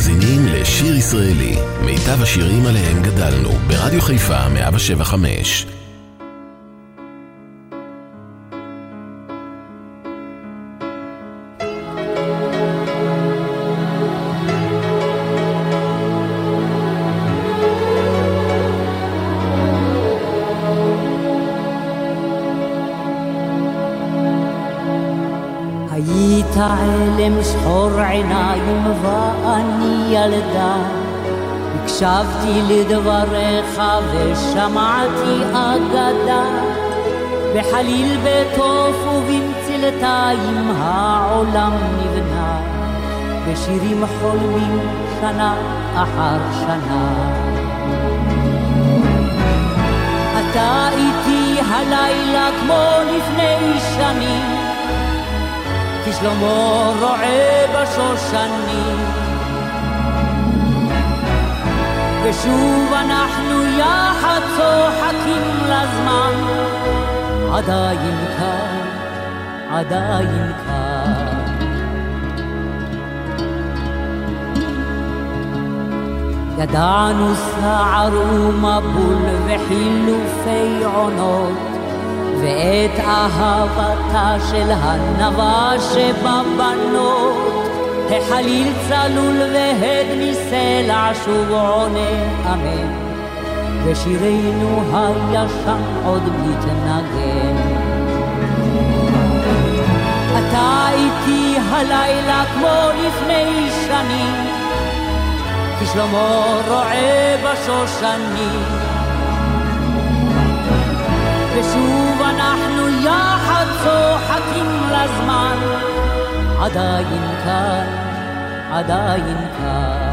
מאזינים לשיר ישראלי, מיטב השירים עליהם גדלנו, ברדיו חיפה 175. היית עלם שחור עיניים ואני ילדה הקשבתי לדבריך ושמעתי אגדה. בחליל בתוף ובמצלתיים העולם נבנה. בשירים חולמים שנה אחר שנה. אתה איתי הלילה כמו לפני שנים. כשלמה רועה בשושנים. ושוב אנחנו יחד צוחקים לזמן, עדיין כאן, עדיין כאן. ידענו סער ומבול וחילופי עונות ואת אהבתה של הנבה שבבנות, החליל צלול והד מסלע שוב עונה אמן, ושירנו הישן עוד מתנגן. אתה איתי הלילה כמו לפני שנים, כשלמה רועה בשושנים. עדיין כאן,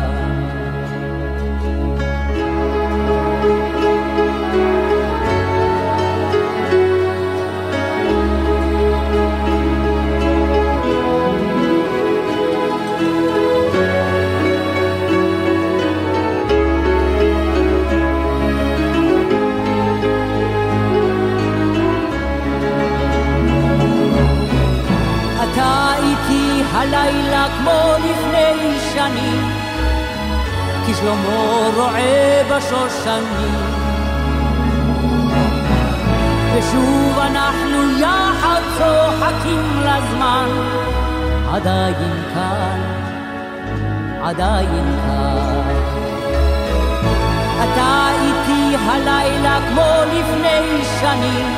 כמו לפני שנים, כי שלמה רועה בשושנים. ושוב אנחנו יחד צוחקים לזמן, עדיין כאן, עדיין כאן. אתה איתי הלילה כמו לפני שנים,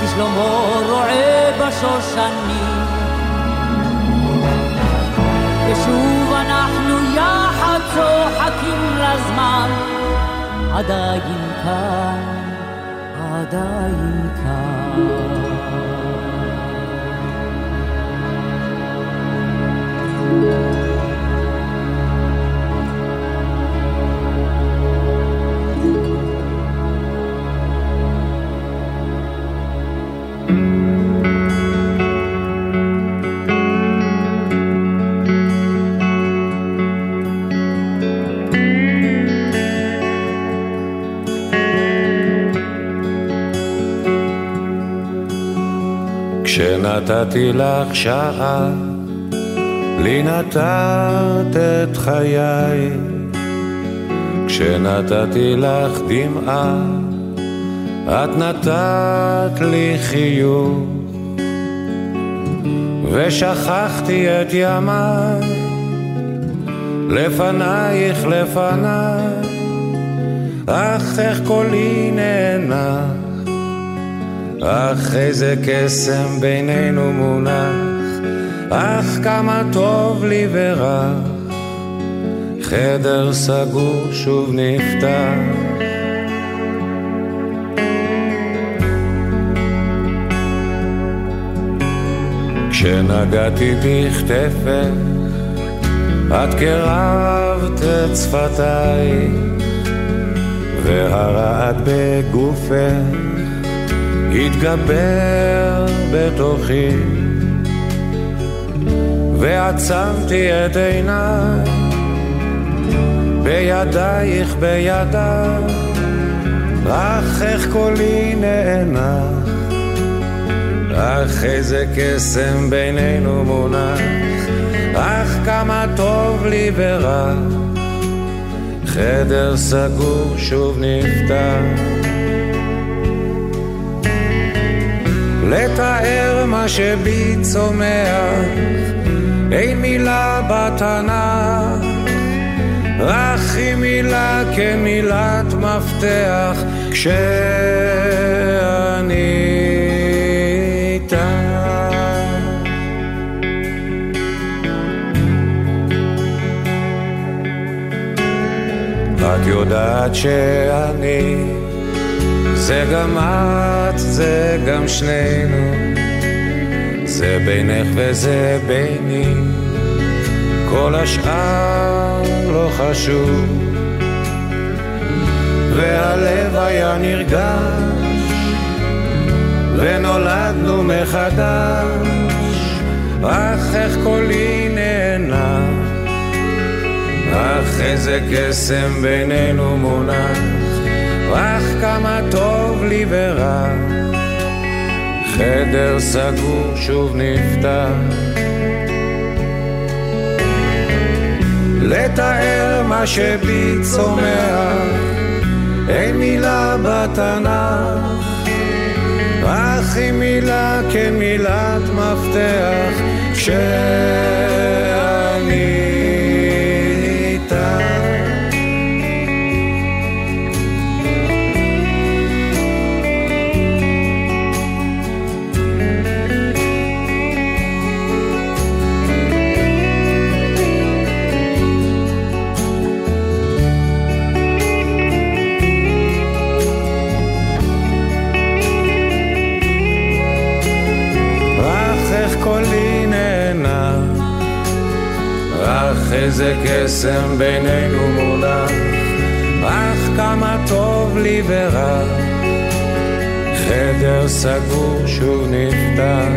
כי שלמה רועה בשושנים. ושוב אנחנו יחד צוחקים לזמן, עדיין כאן, עדיין כאן. כשנתתי לך שעה, לי נתת את חיי. כשנתתי לך דמעה, את נתת לי חיוך. ושכחתי את ימיי, לפנייך לפניי, אך איך קולי נאנח. אך איזה קסם בינינו מונח, אך כמה טוב לי ורך, חדר סגור שוב נפתח. כשנגעתי בכתפך, את קרבת את שפתיי, והרעד בגופך התגבר בתוכי ועצמתי את עיניי בידייך בידיי אך איך קולי נאנח אך איזה קסם בינינו מונח אך כמה טוב לי ורע, חדר סגור שוב נפתח. לתאר מה שבי צומח, אין מילה בתנ"ך, רק היא מילה כמילת מפתח, כשאני את יודעת שאני זה גם את, זה גם שנינו. זה בינך וזה ביני. כל השאר לא חשוב. והלב היה נרגש ונולדנו מחדש. אך איך קולי נהנה? אך איזה קסם בינינו מונח, אך כמה טוב לי ורע. חדר סגור שוב נפתח. לתאר מה שבי צומח, אין מילה בתנ"ך, אך היא מילה כמילת מפתח, כשאני איזה קסם בינינו מונח, אך כמה טוב לי ורע, חדר סגור שוב נפתח.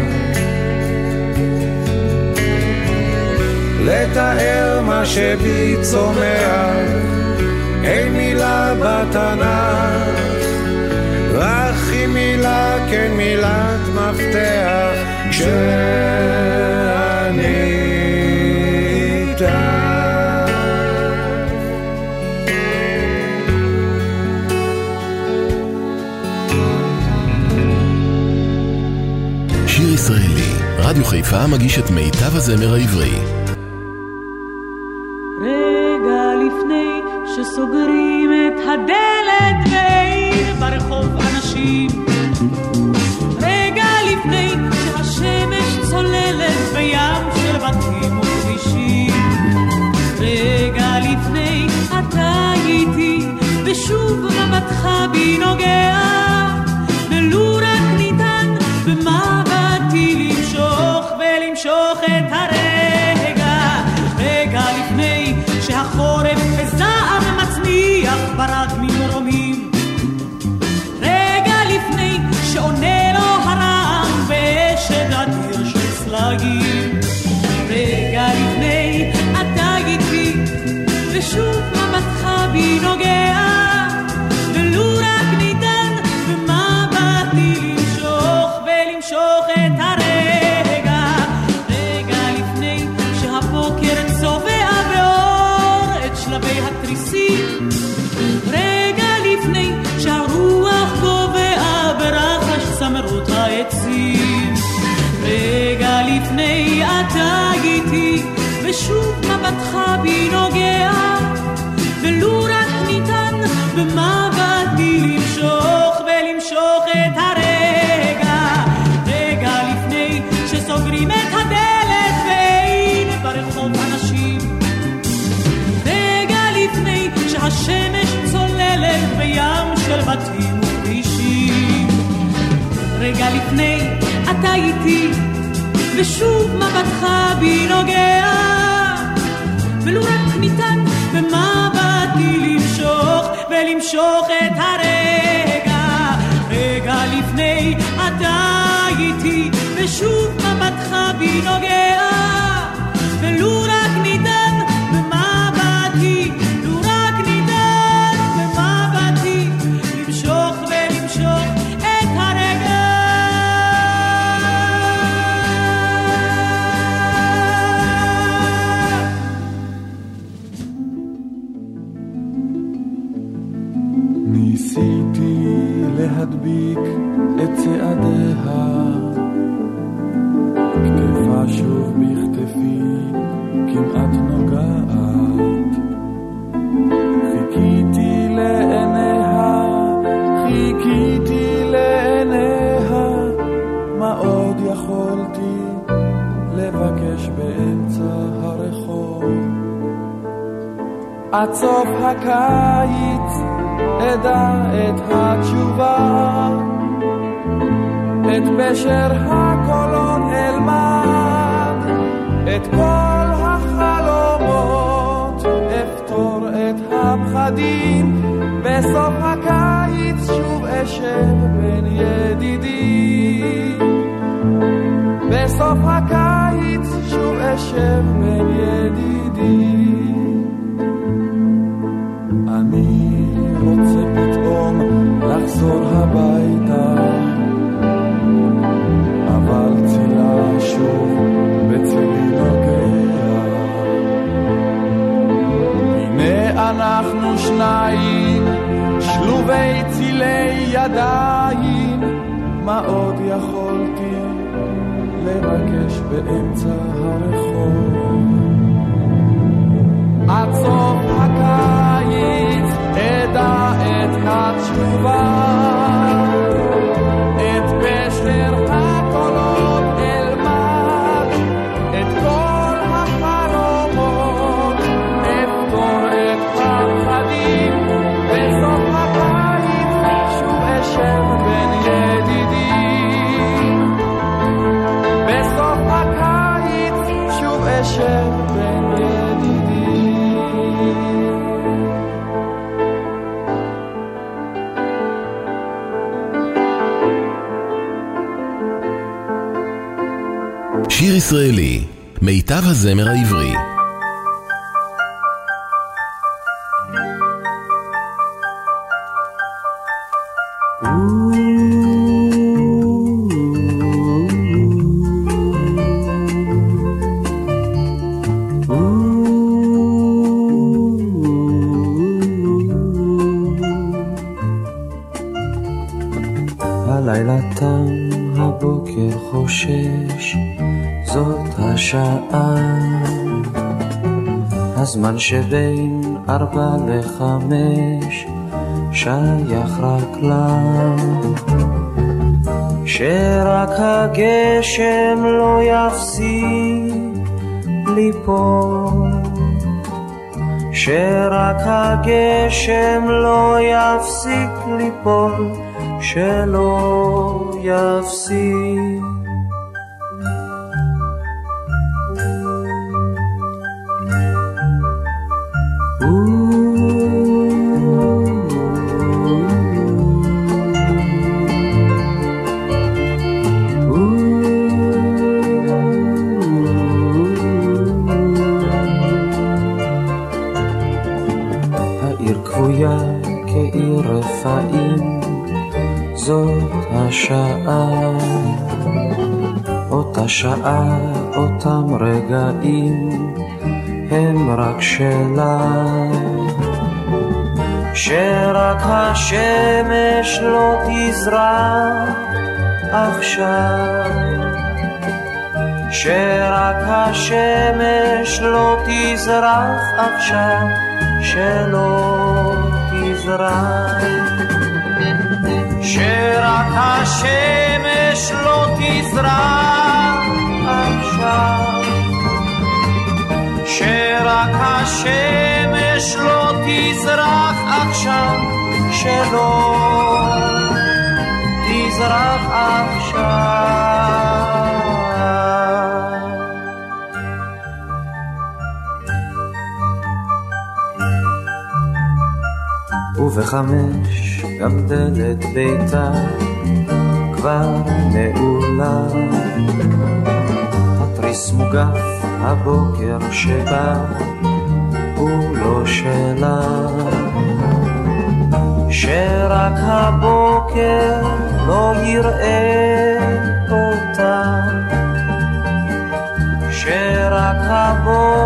לתאר מה שבי צומח, אין מילה בתנ"ך, רק היא מילה כן מילת מפתח, כשאני חיפה מגיש את מיטב הזמר העברי. בתים וכבישים, רגע לפני אתה איתי ושוב מבטך בי נוגע, ולו רק ניתן במבטי למשוך ולמשוך את הרגע, רגע לפני אתה איתי, ושוב מבטך בי נוגע, ולו עד סוף הקיץ אדע את התשובה, את פשר הקולות אלמד, את כל החלומות אפתור את הפחדים, בסוף הקיץ שוב אשב בין ידידים. בסוף הקיץ שוב אשב בין ידידים. לחזור הביתה, אבל צילה שוב בצלי נוגע. הנה אנחנו שניים, שלובי צילי ידיים, מה עוד יכולתי לבקש באמצע הרחוב? עד סוף הקיץ אדע את התשובה, שיר ישראלי, מיטב הזמר העברי. הלילה תם, הבוקר חושש, השעה. הזמן שבין ארבע לחמש שייך רק לה. שרק הגשם לא יפסיק ליפול. שרק הגשם לא יפסיק ליפול, שלא יפסיק. השעה. אותה שעה, אותם רגעים, הם רק שלה. שרק השמש לא תזרח עכשיו. שרק השמש לא תזרח עכשיו, שלא תזרח. שרק השמש לא תזרח עכשיו. שרק השמש לא תזרח עכשיו, שלא תזרח עכשיו. ובחמש גם דלת ביתה כבר נעולה. התריס מוגף הבוקר שבא הוא לא שלה. שרק הבוקר לא יראה אותה. שרק הבוקר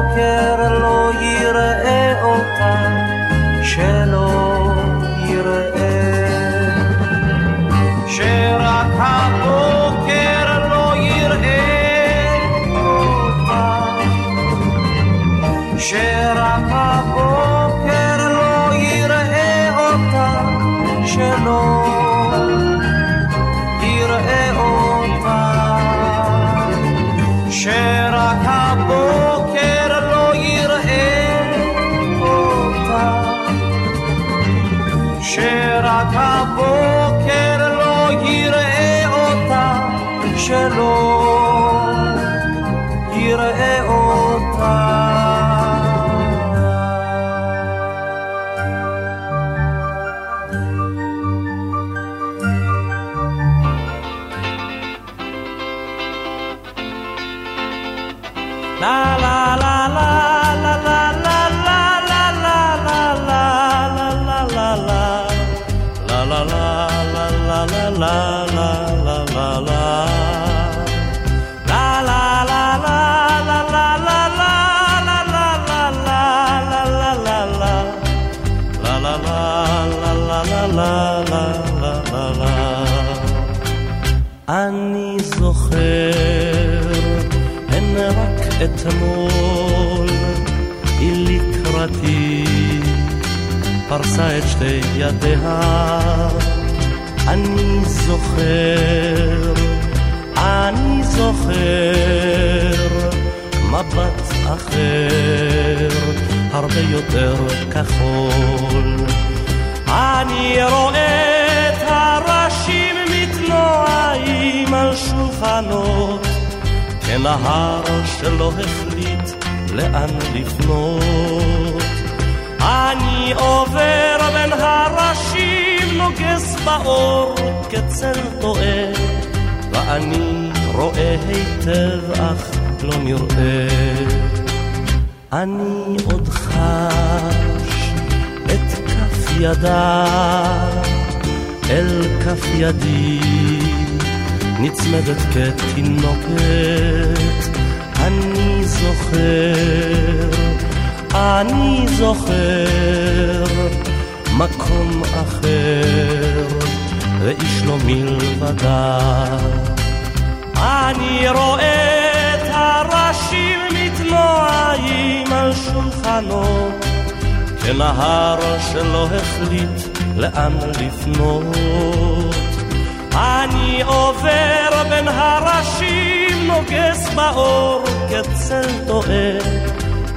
אני זוכר, אני זוכר, מבט אחר, הרבה יותר כחול. אני רואה את הראשים מתנועים על שולחנות, כנהר שלא החליט לאן לפנות. אני עובר בין הראשים, נוגס באור כצל טועה, ואני רואה היטב אך לא נראה. אני עוד חש את כף ידה אל כף ידי נצמדת כתינוקת אני זוכר, אני זוכר מקום אחר ואיש לא מלבדה אני רואה את הראשים מתנועים על שולחנות כנהר שלא החליט לאן לפנות. אני עובר בין הראשים, נוגס באור כצל טועה,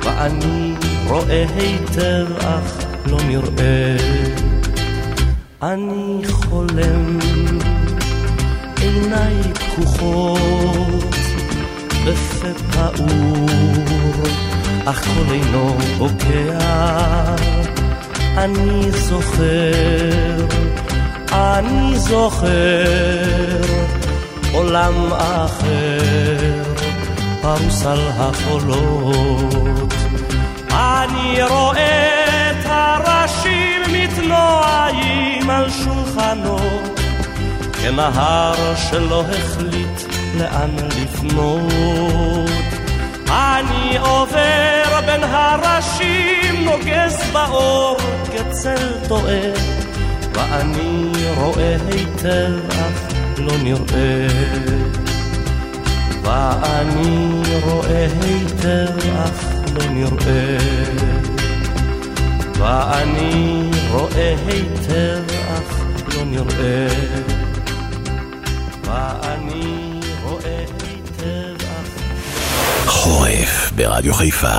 ואני רואה היטב אך לא נראה. אני חולם, עיניי פקוחות, בפה פעור, אך קול אינו בוקע. אני זוכר, אני זוכר, עולם אחר, פרוס על החולות. אני רואה מתנועים על שולחנות, כנהר שלא החליט לאן לפנות. אני עובר בין הראשים, נוגס באור כצל טועה, ואני רואה היטב אך לא נראה. ואני רואה היטב אך לא נראה. ואני רואה היטב פתאום יראה ואני רואה היטב חורף ברדיו חיפה.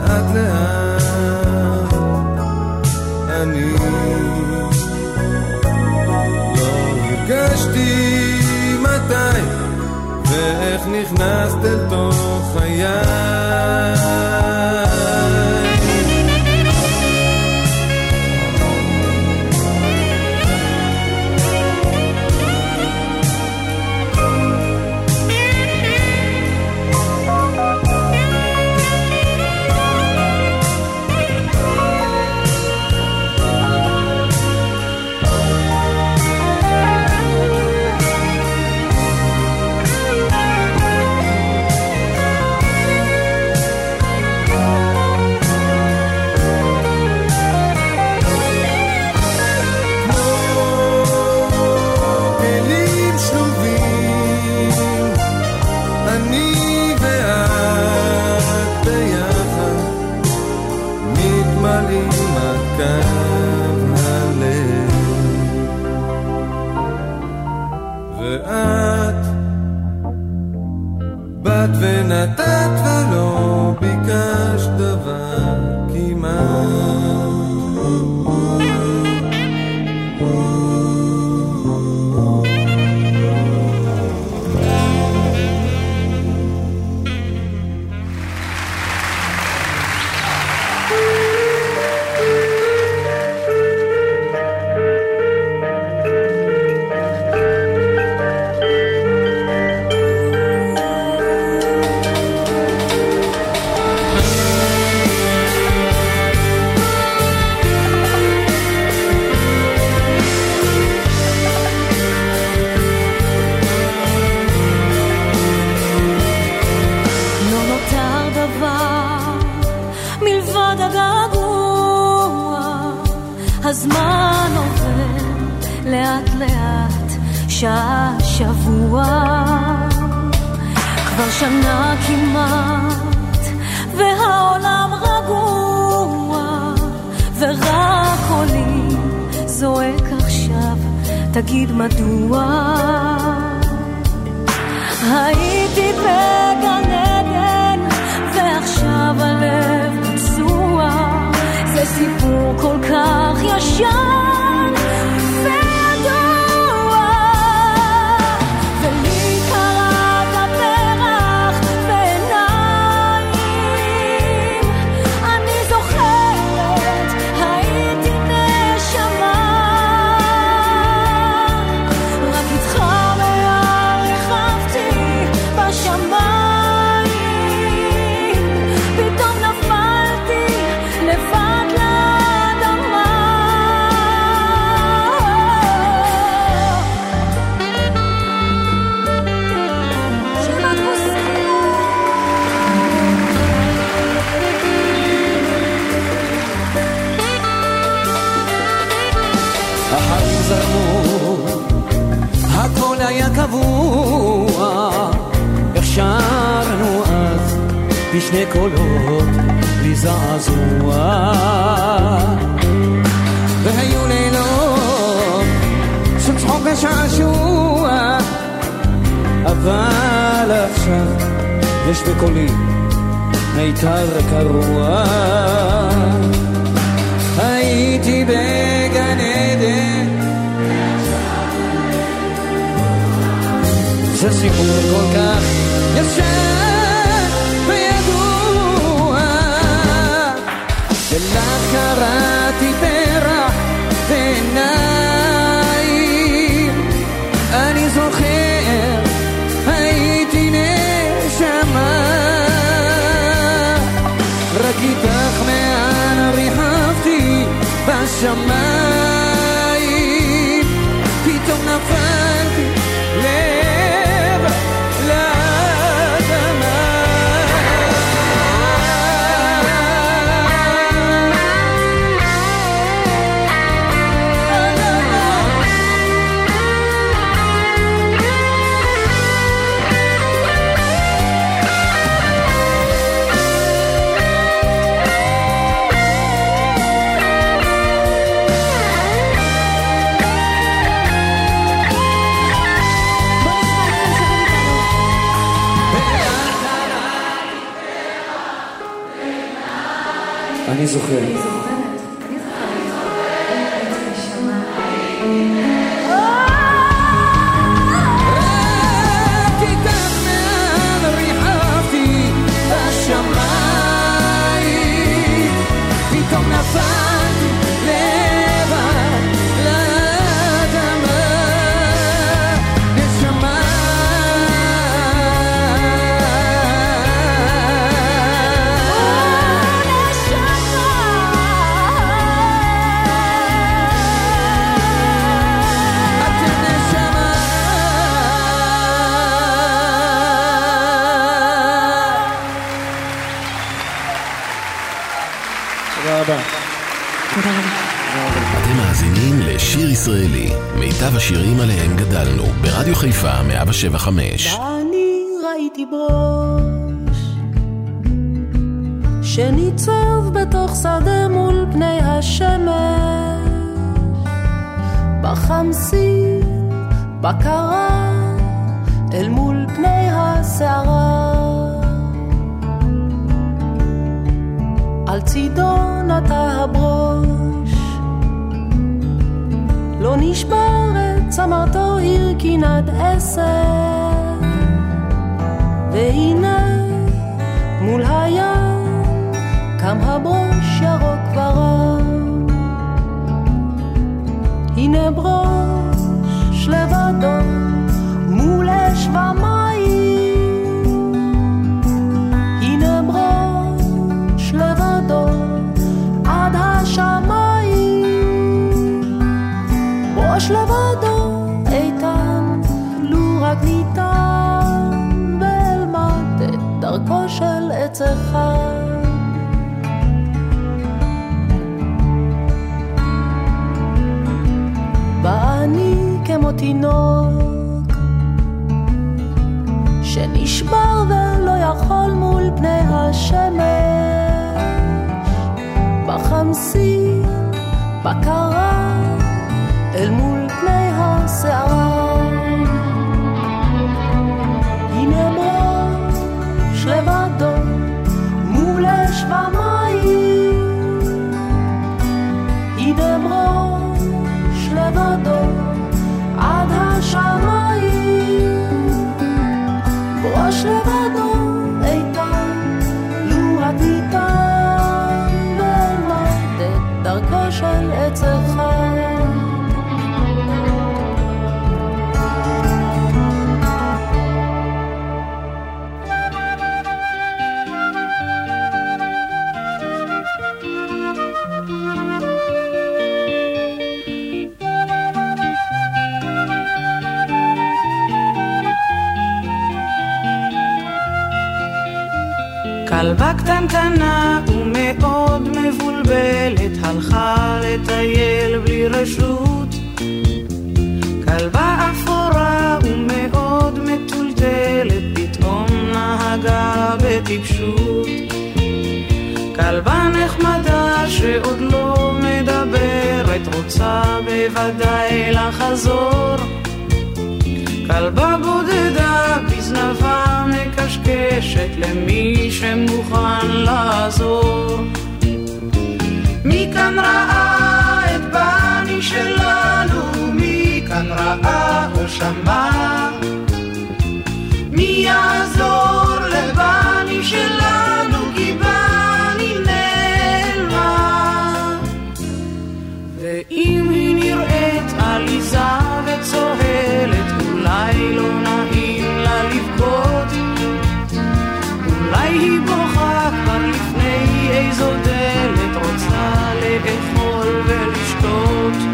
לאט לאט. אני לא הרגשתי מתי ואיך נכנסת אל תוך חיי. קם הברוש ירוק ורם הנה ברוש לבדו מול אש ומים. הנה ברוש לבדו עד השמיים. ברוש לבדו איתן, לו רק ניתן, ואלמד את דרכו של עץ אחד. פני השמש, בחמסין, בקרה, אל מול פני הסערה. רשות. כלבה אפורה ומאוד מטולטלת פתאום נהגה בטיפשות. כלבה נחמדה שעוד לא מדברת רוצה בוודאי לחזור. כלבה בודדה בזנבה מקשקשת למי שמוכן לעזור. מי כאן ראה את בני שלנו, מי כאן ראה או שמע? מי יעזור לבנים שלנו, כי בני נעלמה. ואם היא נראית עליזה וצוהלת, אולי לא נעים לה לבכות. אולי היא בוכה כבר לפני איזו דלת, רוצה לאכול ולשתות.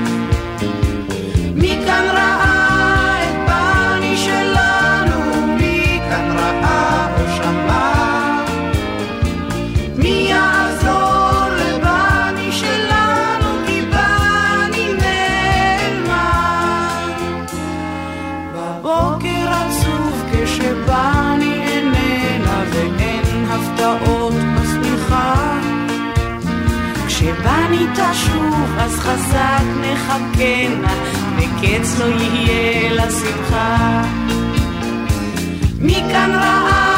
שוב, אז חזק נחכנה, וקץ לא יהיה לשמחה. מכאן רעה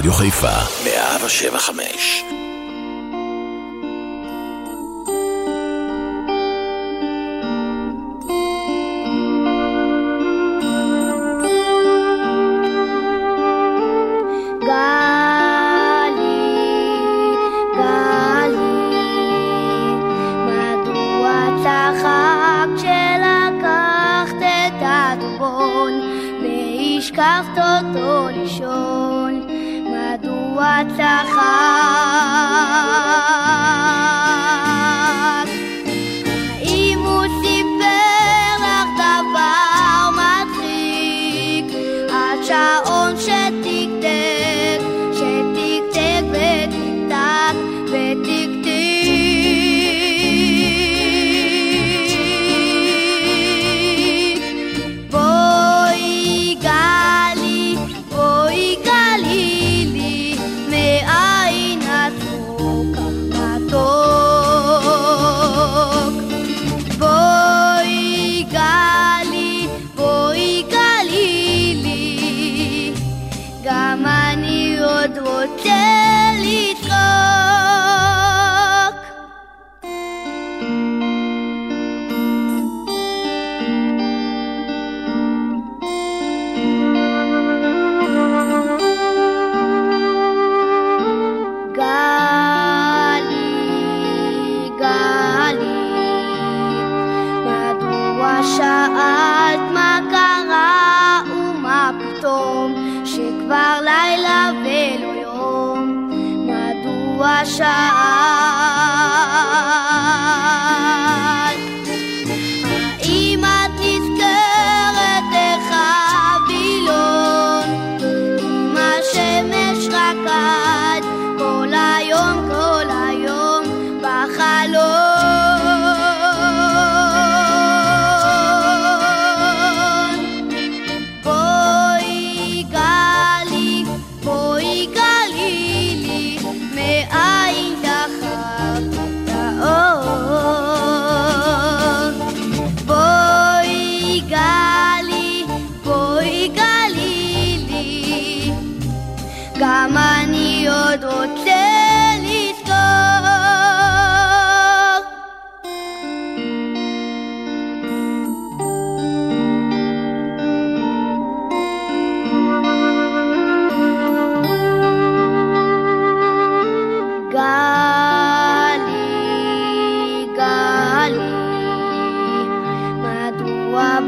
ברדיו חיפה. 175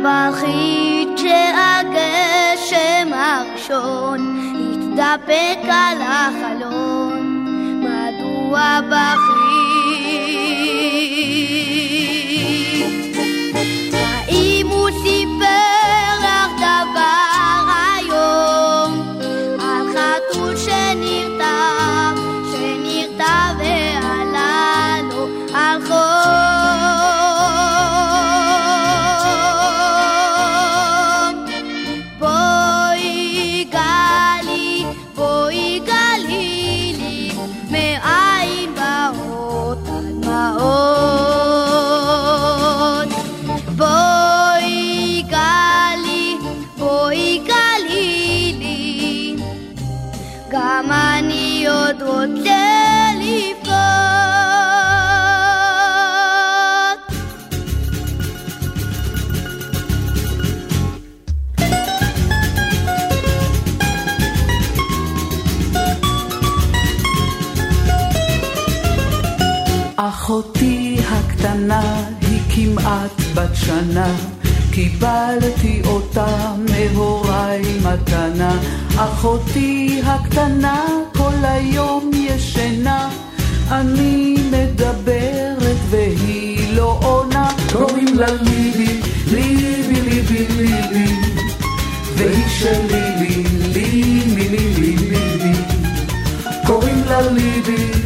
בחית שהגשם הראשון התדפק על החלון. מדוע בחית אחותי הקטנה היא כמעט בת שנה, קיבלתי אותה מהוריי מתנה. אחותי הקטנה כל היום ישנה, אני מדברת והיא לא עונה. קוראים לה ליבי, ליבי, ליבי, ליבי, והיא שלי, לי, ליבי, ליבי, ליבי. קוראים לה ליבי, ליבי,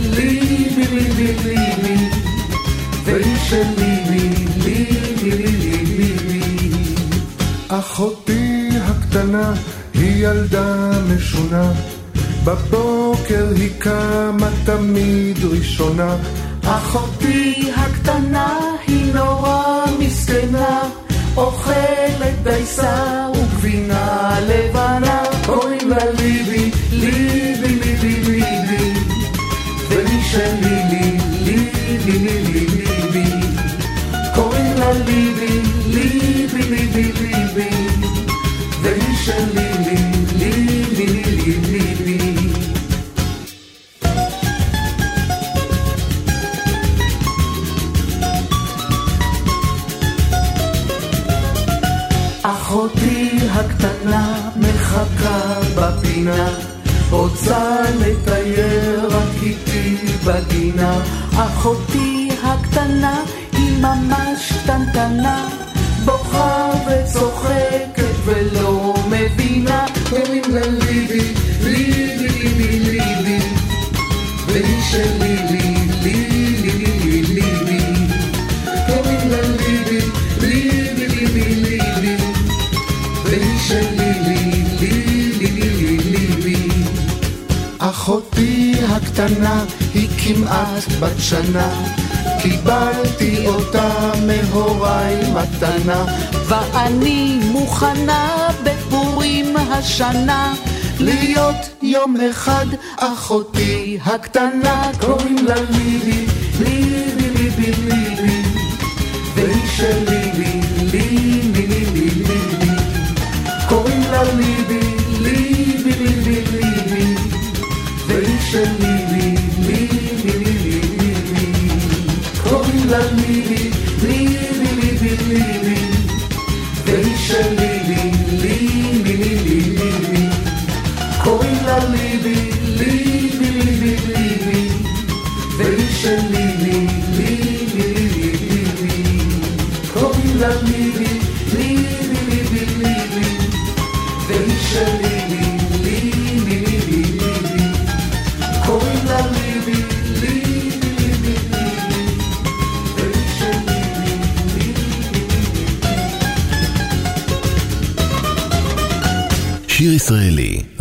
והיא שלי, לי, ליבי, ליבי, ליבי. אחותי הקטנה היא ילדה משונה, בבוקר היא קמה תמיד ראשונה. אחותי הקטנה היא נורא מסכנה, אוכלת דייסה וגבינה לבנה. קוראים לה בפינה, רוצה לטייר רק איתי בגינה. אחותי הקטנה היא ממש קטנטנה, בוכה וצוחקת ולא מבינה. קוראים לה ליבי, ליבי, ליבי, ליבי, והיא שלי, הקטנה היא כמעט בת שנה, קיבלתי אותה מהוריי מתנה. ואני מוכנה בפורים השנה להיות יום אחד אחותי הקטנה, קוראים לה ליבי, ליבי, ליבי, ליבי, והיא לי, ליבי, ליבי, ליבי, קוראים לה ליבי, ליבי, ליבי, ליבי, והיא ליבי,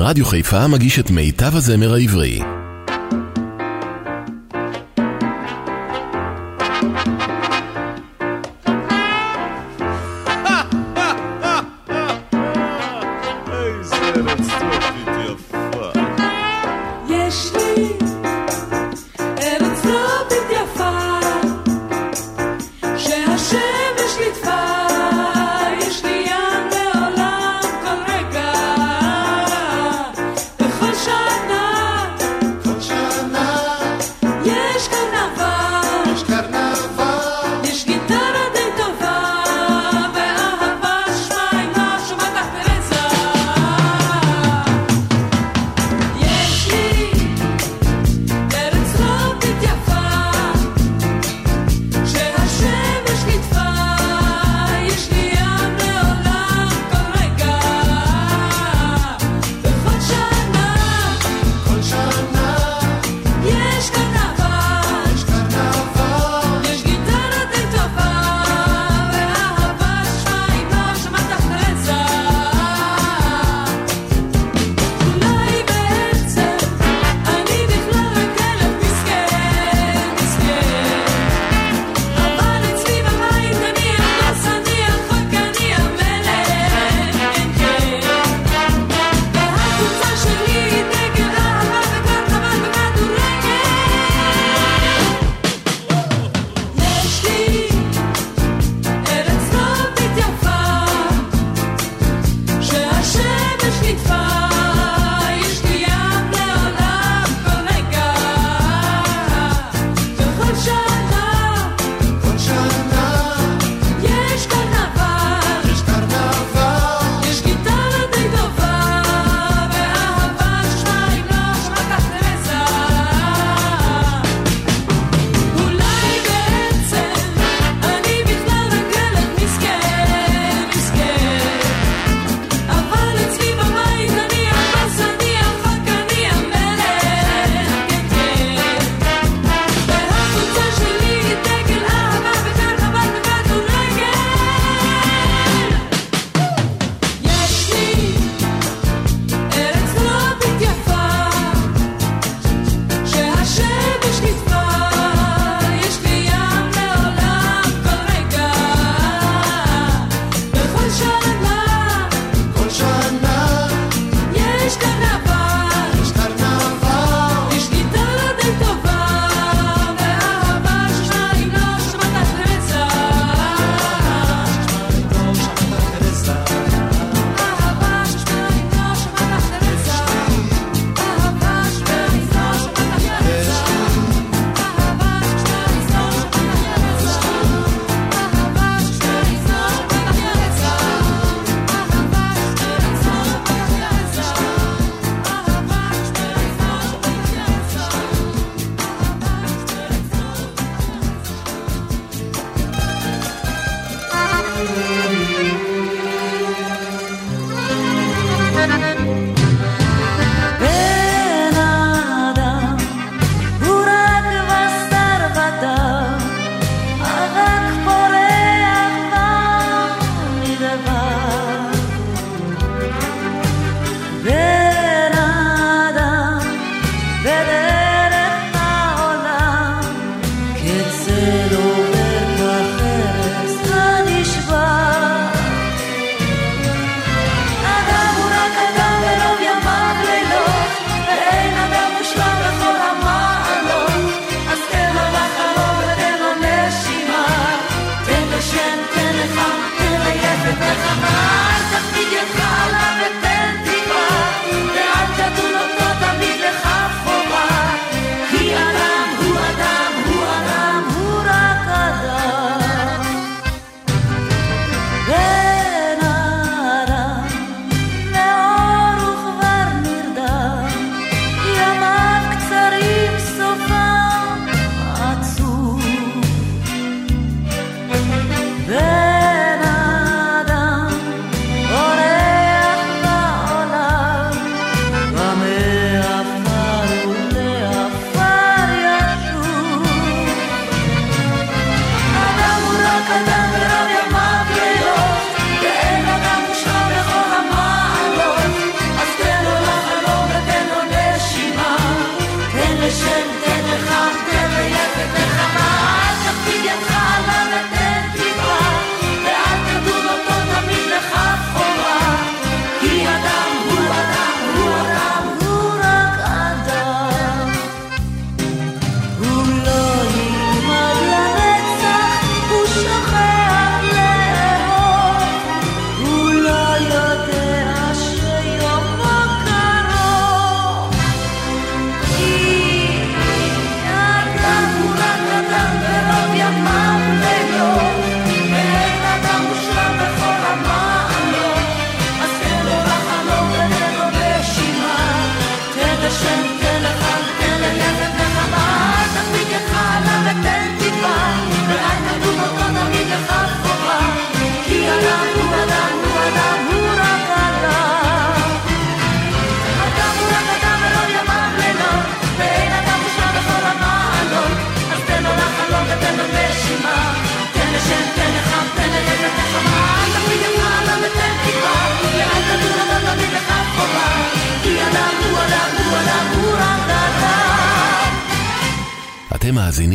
רדיו חיפה מגיש את מיטב הזמר העברי.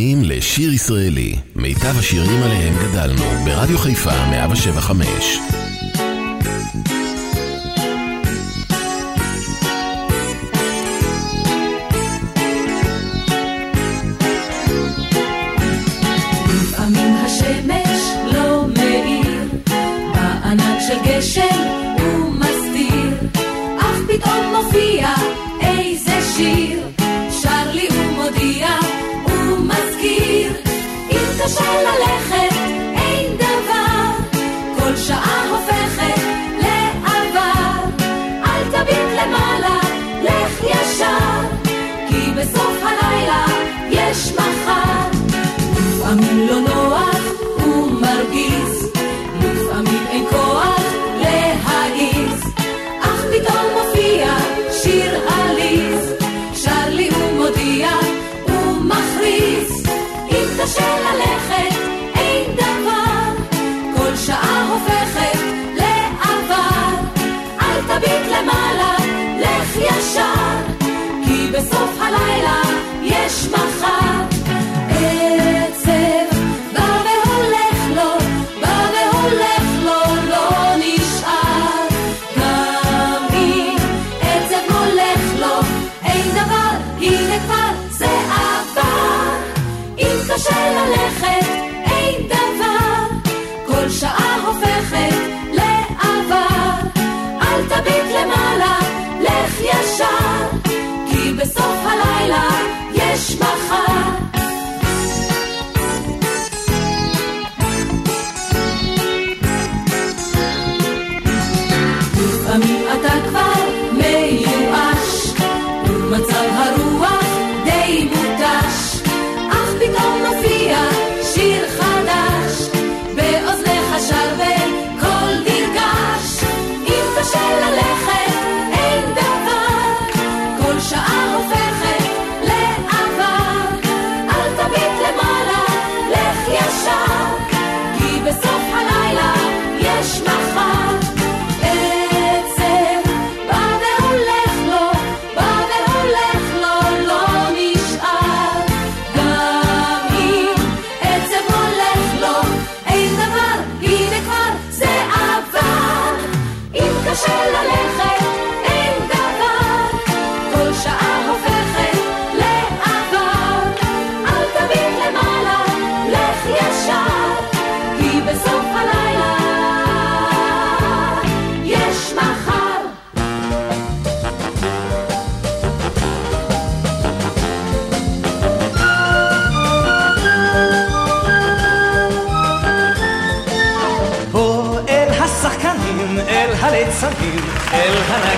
מאזינים לשיר ישראלי, מיטב השירים עליהם גדלנו, ברדיו חיפה 107.5.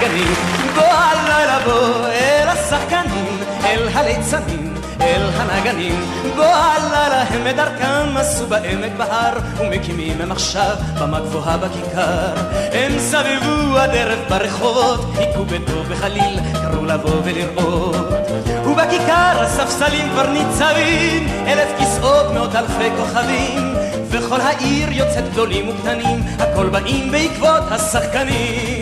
אל הנגנים. בוא הלילה בוא אל השחקנים, אל הליצנים, אל הנגנים. בוא הלילה הם את דרכם עשו בעמק בהר, ומקימים הם עכשיו במה גבוהה בכיכר. הם סבבו הדרך ברחובות, חיכו בטוב וחליל, קראו לבוא ולראות. ובכיכר הספסלים כבר ניצבים, אלף כיסאות, מאות אלפי כוכבים. וכל העיר יוצאת גדולים וקטנים, הכל באים בעקבות השחקנים.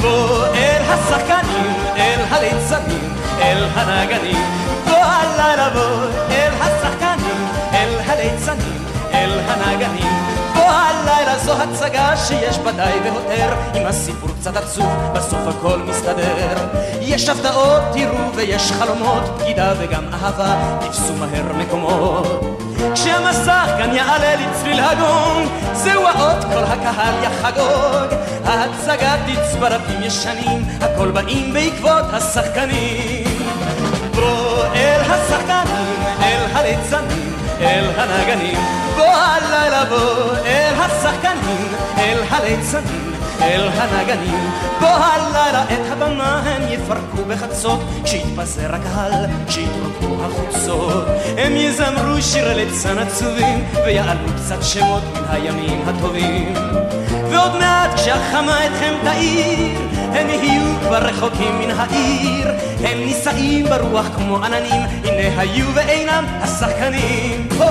בוא אל השחקנים, אל הליצנים, אל הנגנים. בוא הלילה בוא אל השחקנים, אל הליצנים, אל הנגנים. בוא הלילה זו הצגה שיש בה די והותר, עם הסיפור קצת עצוב, בסוף הכל מסתדר. יש הפתעות, תראו, ויש חלומות, בגידה וגם אהבה, תפסו מהר מקומות. כשהמסך כאן יעלה לצליל הגון, זהו האות, כל הקהל יחגוג. ההצגה תצברפים ישנים, הכל באים בעקבות השחקנים. בוא אל השחקנים, אל הליצנים, אל הנגנים. בוא הלילה בוא אל השחקנים, אל הליצנים. אל הנגנים, בוא הלילה את הבמה הם יפרקו בחצות, כשיתפזר הקהל, כשיתרוקו החוצות. הם יזמרו שירי ליצן עצובים, ויעלו קצת שמות מן הימים הטובים. ועוד מעט כשהחמה אתכם תאיר, הם יהיו כבר רחוקים מן העיר. הם נישאים ברוח כמו עננים, הנה היו ואינם השחקנים. בוא,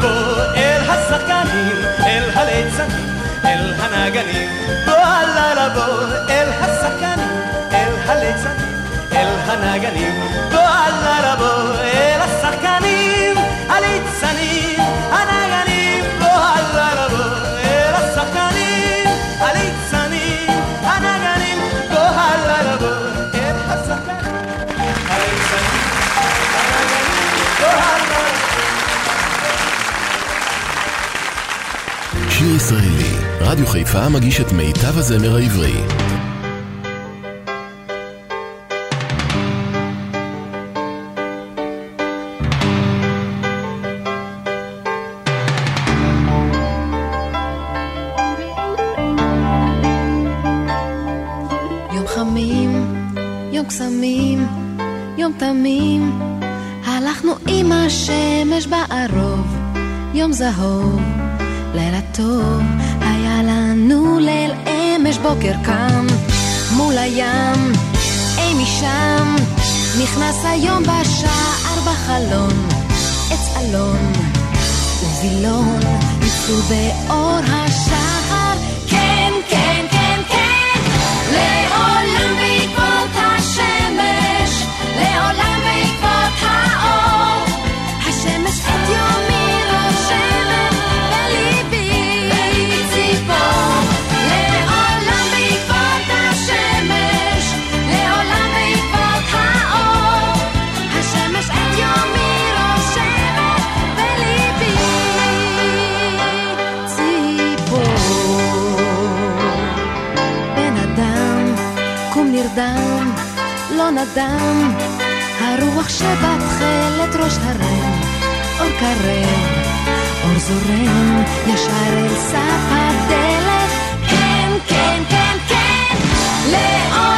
בוא אל השחקנים, אל הליצנים. אל הנגנים, בוא הלילה בוא אל השחקנים, אל הליצנים, אל הנגנים, בוא הלילה בוא אל רדיו חיפה מגיש את מיטב הזמר העברי. יום חמים, יום קסמים, יום תמים, הלכנו עם השמש בערוב, יום זהוב, לילה טוב, בוקר קם, מול הים, אי משם, נכנס היום בשער בחלון, עץ אלון ווילון, ניצלו באור השחר, נדם, הרוח שבתכלת ראש הרם, אור קרב, אור זורם, ישר אל סף הדלת, כן, כן, כן, כן, לעולם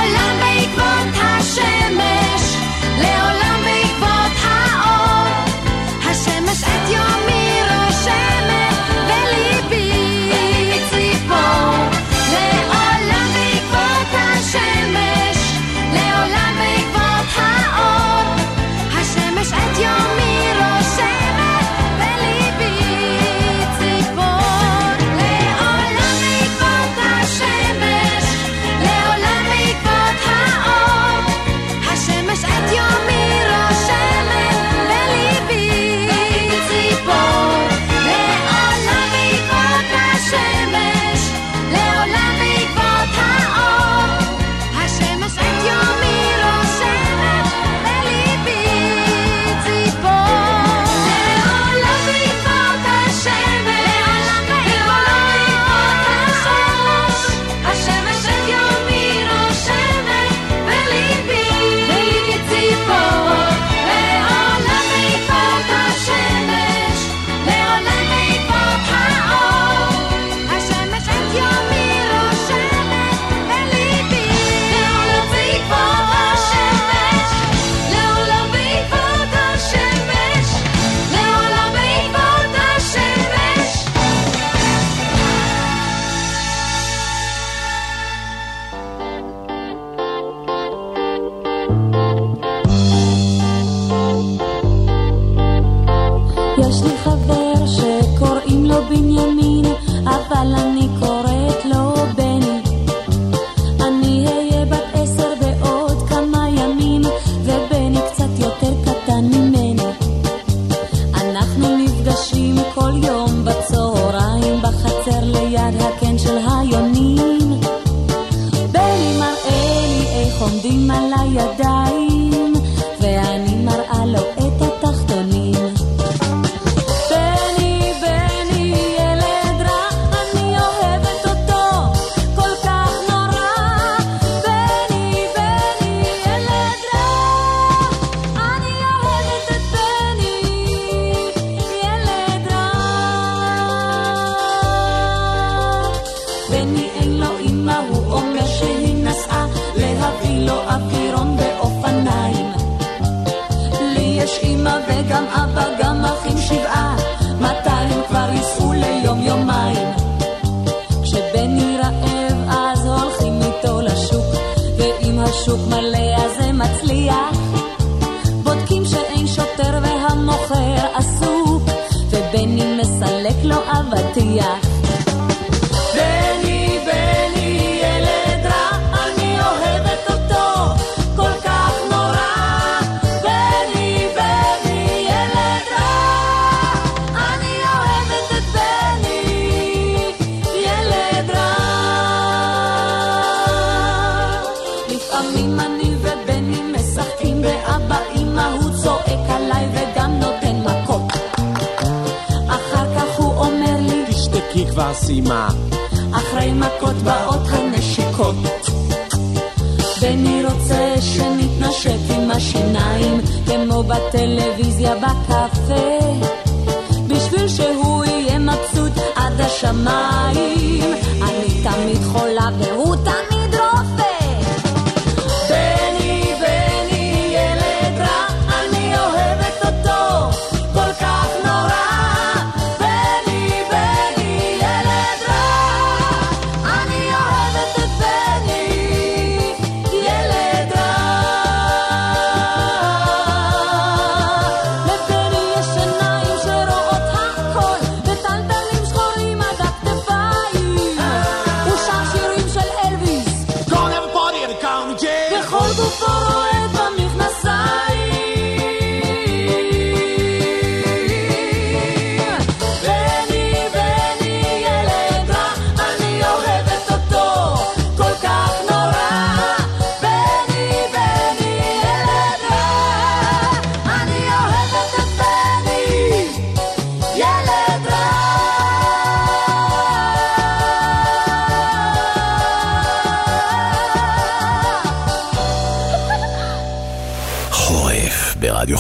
לסלק לו אבטיח. החסימה. אחרי מכות באות הנשיקות, בני רוצה שנתנשק עם השיניים, כמו בטלוויזיה בקפה, בשביל שהוא יהיה מבסוט עד השמיים. אני תמיד חולה והוא תמיד... i'll do